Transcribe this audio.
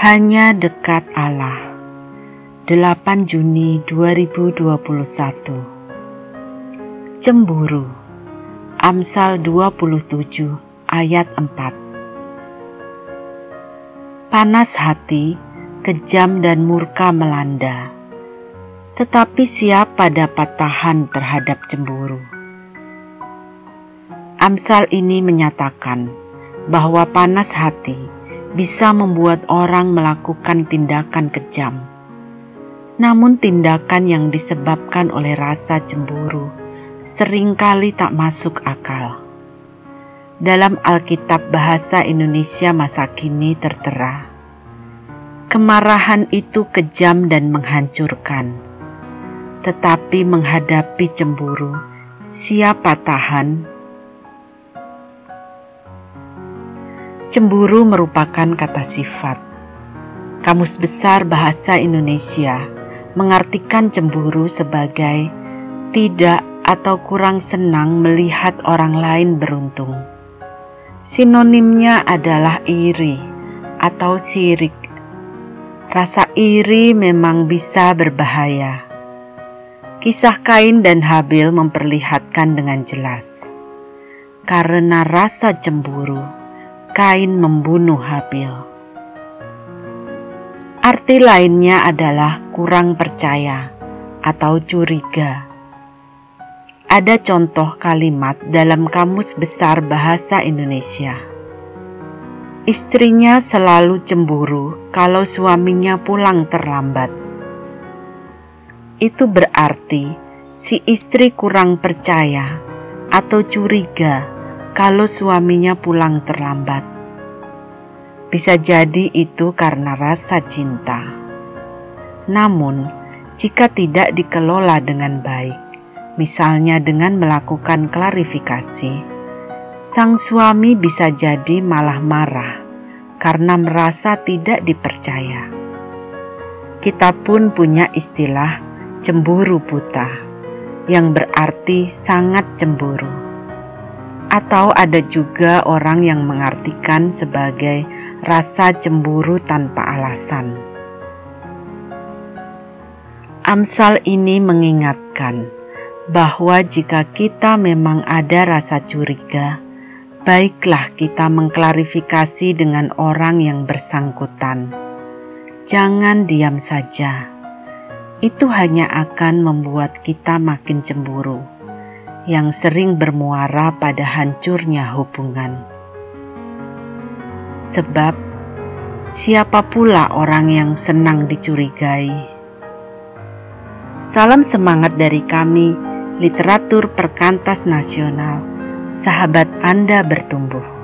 Hanya dekat Allah. 8 Juni 2021. Cemburu. Amsal 27 ayat 4. Panas hati, kejam dan murka melanda. Tetapi siapa dapat tahan terhadap cemburu? Amsal ini menyatakan bahwa panas hati bisa membuat orang melakukan tindakan kejam. Namun, tindakan yang disebabkan oleh rasa cemburu sering kali tak masuk akal. Dalam Alkitab Bahasa Indonesia masa kini tertera, kemarahan itu kejam dan menghancurkan, tetapi menghadapi cemburu, siapa tahan? Cemburu merupakan kata sifat. Kamus Besar Bahasa Indonesia mengartikan cemburu sebagai tidak atau kurang senang melihat orang lain beruntung. Sinonimnya adalah iri atau sirik. Rasa iri memang bisa berbahaya. Kisah Kain dan Habil memperlihatkan dengan jelas. Karena rasa cemburu, Kain membunuh Habil. Arti lainnya adalah kurang percaya atau curiga. Ada contoh kalimat dalam Kamus Besar Bahasa Indonesia. Istrinya selalu cemburu kalau suaminya pulang terlambat. Itu berarti si istri kurang percaya atau curiga kalau suaminya pulang terlambat. Bisa jadi itu karena rasa cinta. Namun, jika tidak dikelola dengan baik, misalnya dengan melakukan klarifikasi, sang suami bisa jadi malah marah karena merasa tidak dipercaya. Kita pun punya istilah cemburu buta, yang berarti sangat cemburu atau ada juga orang yang mengartikan sebagai rasa cemburu tanpa alasan. Amsal ini mengingatkan bahwa jika kita memang ada rasa curiga, baiklah kita mengklarifikasi dengan orang yang bersangkutan. Jangan diam saja, itu hanya akan membuat kita makin cemburu yang sering bermuara pada hancurnya hubungan. Sebab, siapa pula orang yang senang dicurigai? Salam semangat dari kami, literatur perkantas nasional, sahabat Anda bertumbuh.